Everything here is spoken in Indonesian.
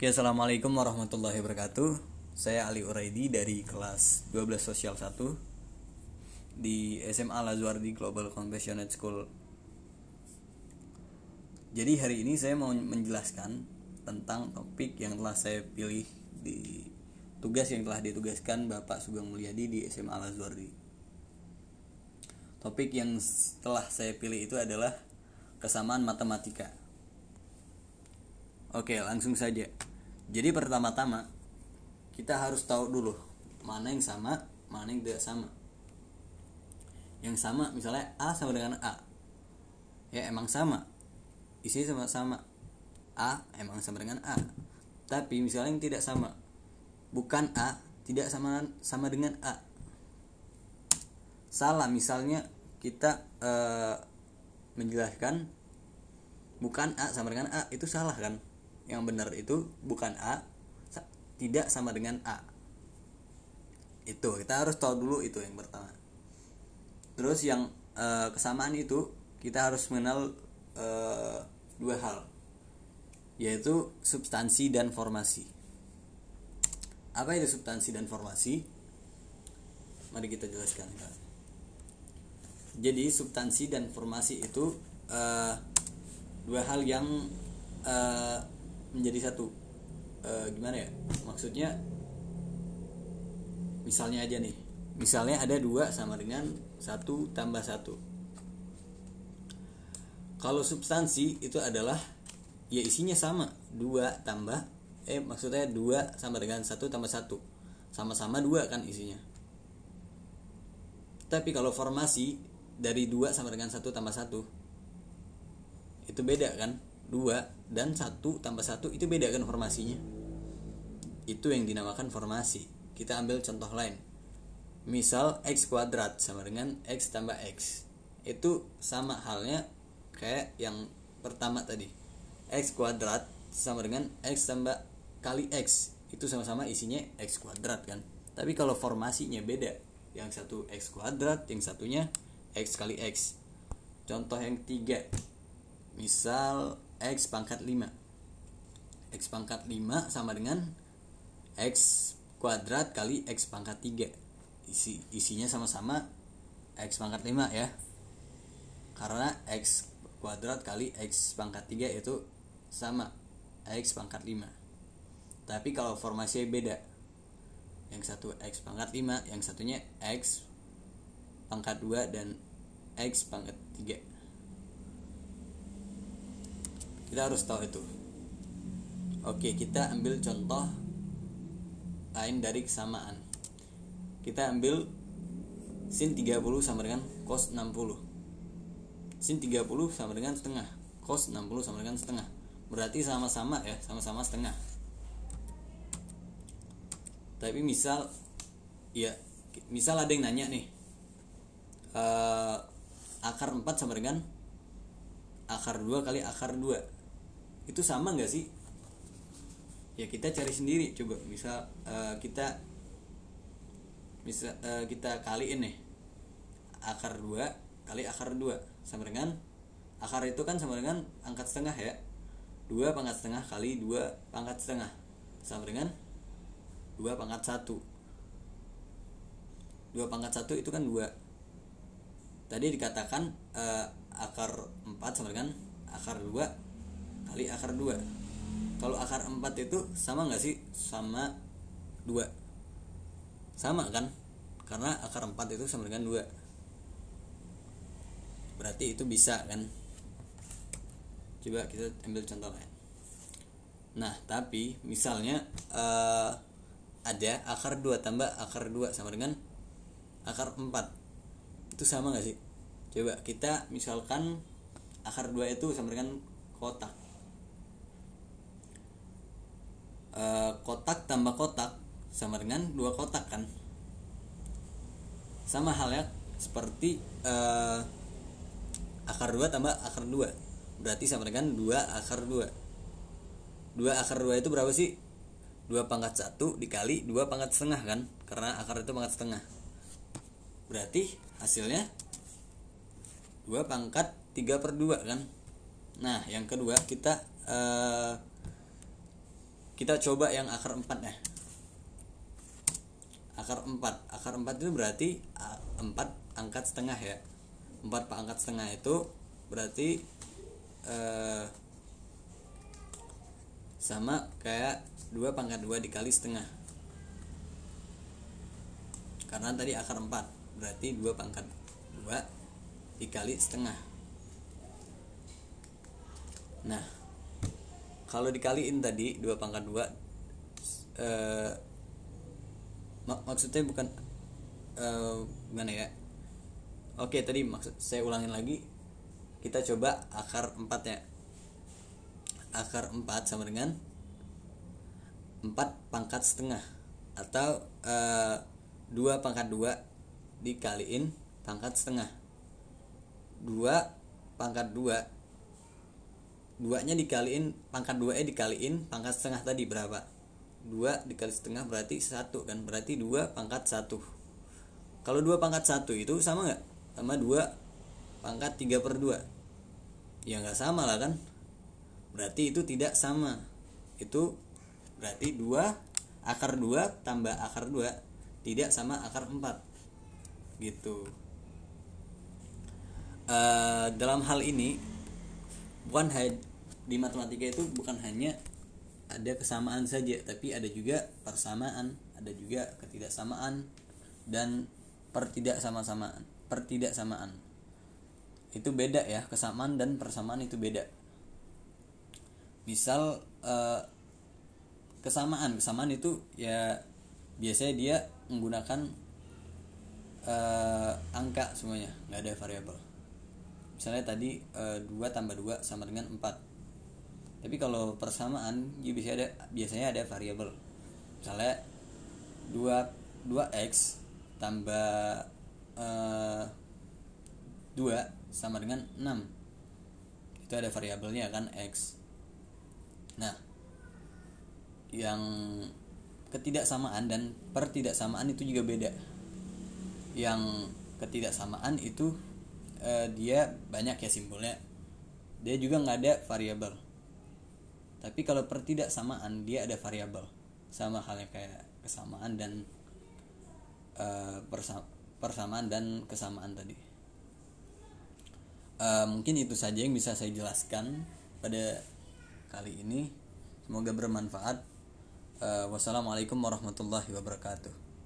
Oke, Assalamualaikum warahmatullahi wabarakatuh. Saya Ali Uraidi dari kelas 12 Sosial 1 Di SMA Lazuardi Global Compassionate School. Jadi hari ini saya mau menjelaskan Tentang topik yang telah saya pilih Di tugas yang telah ditugaskan Bapak Sugeng Mulyadi di SMA Lazuardi. Topik yang telah saya pilih itu adalah Kesamaan matematika. Oke, langsung saja. Jadi pertama-tama kita harus tahu dulu mana yang sama, mana yang tidak sama. Yang sama misalnya A sama dengan A. Ya emang sama. Isinya sama-sama. A emang sama dengan A. Tapi misalnya yang tidak sama. Bukan A, tidak sama sama dengan A. Salah misalnya kita uh, menjelaskan bukan A sama dengan A itu salah kan? Yang benar itu bukan A tidak sama dengan A. Itu kita harus tahu dulu itu yang pertama. Terus yang e, kesamaan itu kita harus mengenal e, dua hal yaitu substansi dan formasi. Apa itu substansi dan formasi? Mari kita jelaskan jadi substansi dan formasi itu e, dua hal yang e, menjadi satu. E, gimana ya? Maksudnya misalnya aja nih. Misalnya ada dua sama dengan satu tambah satu. Kalau substansi itu adalah ya isinya sama. Dua tambah eh maksudnya dua sama dengan satu tambah satu. Sama-sama dua kan isinya. Tapi kalau formasi dari dua sama dengan satu tambah satu itu beda kan 2 dan 1 tambah 1 itu beda kan formasinya? Itu yang dinamakan formasi. Kita ambil contoh lain. Misal x kuadrat sama dengan x tambah x. Itu sama halnya kayak yang pertama tadi. X kuadrat sama dengan x tambah kali x. Itu sama-sama isinya x kuadrat kan? Tapi kalau formasinya beda. Yang satu x kuadrat yang satunya x kali x. Contoh yang tiga. Misal X pangkat 5 X pangkat 5 sama dengan X kuadrat kali X pangkat 3 Isi, Isinya sama-sama X pangkat 5 ya. Karena X kuadrat kali X pangkat 3 itu sama X pangkat 5 Tapi kalau formasinya beda Yang satu X pangkat 5 Yang satunya X pangkat 2 dan X pangkat 3 kita harus tahu itu. Oke kita ambil contoh lain dari kesamaan. Kita ambil sin 30 sama dengan cos 60 sin 30 sama dengan setengah. Cos 60 sama dengan setengah. Berarti sama-sama ya sama-sama setengah. Tapi misal ya misal ada yang nanya nih uh, akar 4 sama dengan akar 2 kali akar 2 itu sama nggak sih? Ya kita cari sendiri. Coba bisa uh, kita bisa uh, kita kaliin nih. Akar 2 kali akar 2 sama dengan akar itu kan sama dengan angkat setengah ya. 2 pangkat setengah kali 2 pangkat setengah. Sama dengan 2 pangkat 1 2 pangkat 1 itu kan 2 tadi dikatakan uh, akar 4 sama dengan akar 2 kali akar 2 kalau akar 4 itu sama nggak sih? Sama 2 sama kan? Karena akar 4 itu sama dengan 2 berarti itu bisa kan? Coba kita ambil contoh lain. Nah tapi misalnya uh, ada akar 2 tambah akar 2 sama dengan akar 4 itu sama nggak sih? Coba kita misalkan akar 2 itu sama dengan kotak Eh, kotak tambah kotak sama dengan dua kotak kan? Sama halnya seperti uh, akar dua tambah akar dua. Berarti sama dengan dua akar dua. Dua akar dua itu berapa sih? Dua pangkat satu dikali dua pangkat setengah kan? Karena akar itu pangkat setengah. Berarti hasilnya dua pangkat tiga per dua kan? Nah yang kedua kita uh, kita coba yang akar 4 ya. Akar 4 akar 4 itu berarti 4 angkat setengah ya. 4 pangkat setengah itu berarti eh, sama kayak 2 pangkat 2 dikali setengah. Karena tadi akar 4 berarti 2 pangkat 2 dikali setengah. Nah kalau dikaliin tadi 2 pangkat 2 eh, mak maksudnya bukan eh, gimana ya? Oke tadi maksud saya ulangin lagi. Kita coba akar 4 ya. Akar 4 sama dengan 4 pangkat setengah. Atau eh, 2 pangkat 2 dikaliin pangkat setengah. 2 pangkat 2 duanya dikaliin pangkat 2 e dikaliin pangkat setengah tadi berapa? 2 dikali setengah berarti satu kan? Berarti 2 pangkat 1 kalau 2 pangkat 1 itu sama nggak? Sama 2 pangkat 3 per 2 ya nggak sama lah kan? Berarti itu tidak sama. Itu berarti 2 akar 2 tambah akar 2 tidak sama akar 4 gitu. Uh, dalam hal ini bukan di matematika itu bukan hanya ada kesamaan saja tapi ada juga persamaan ada juga ketidaksamaan dan pertidaksama-samaan pertidaksamaan. Itu beda ya kesamaan dan persamaan itu beda. Misal eh, kesamaan kesamaan itu ya biasanya dia menggunakan eh, angka semuanya nggak ada variabel. Misalnya tadi eh, 2 tambah 2 sama dengan 4 tapi kalau persamaan ya bisa ada biasanya ada variabel misalnya 2 2x tambah uh, eh, 2 sama dengan 6 itu ada variabelnya kan x. Nah yang ketidaksamaan dan pertidaksamaan itu juga beda. Yang ketidaksamaan itu uh, dia banyak ya simbolnya dia juga nggak ada variabel tapi kalau pertidaksamaan dia ada variabel. Sama halnya kayak kesamaan dan uh, persamaan dan kesamaan tadi. Uh, mungkin itu saja yang bisa saya jelaskan pada kali ini. Semoga bermanfaat. Uh, wassalamualaikum warahmatullahi wabarakatuh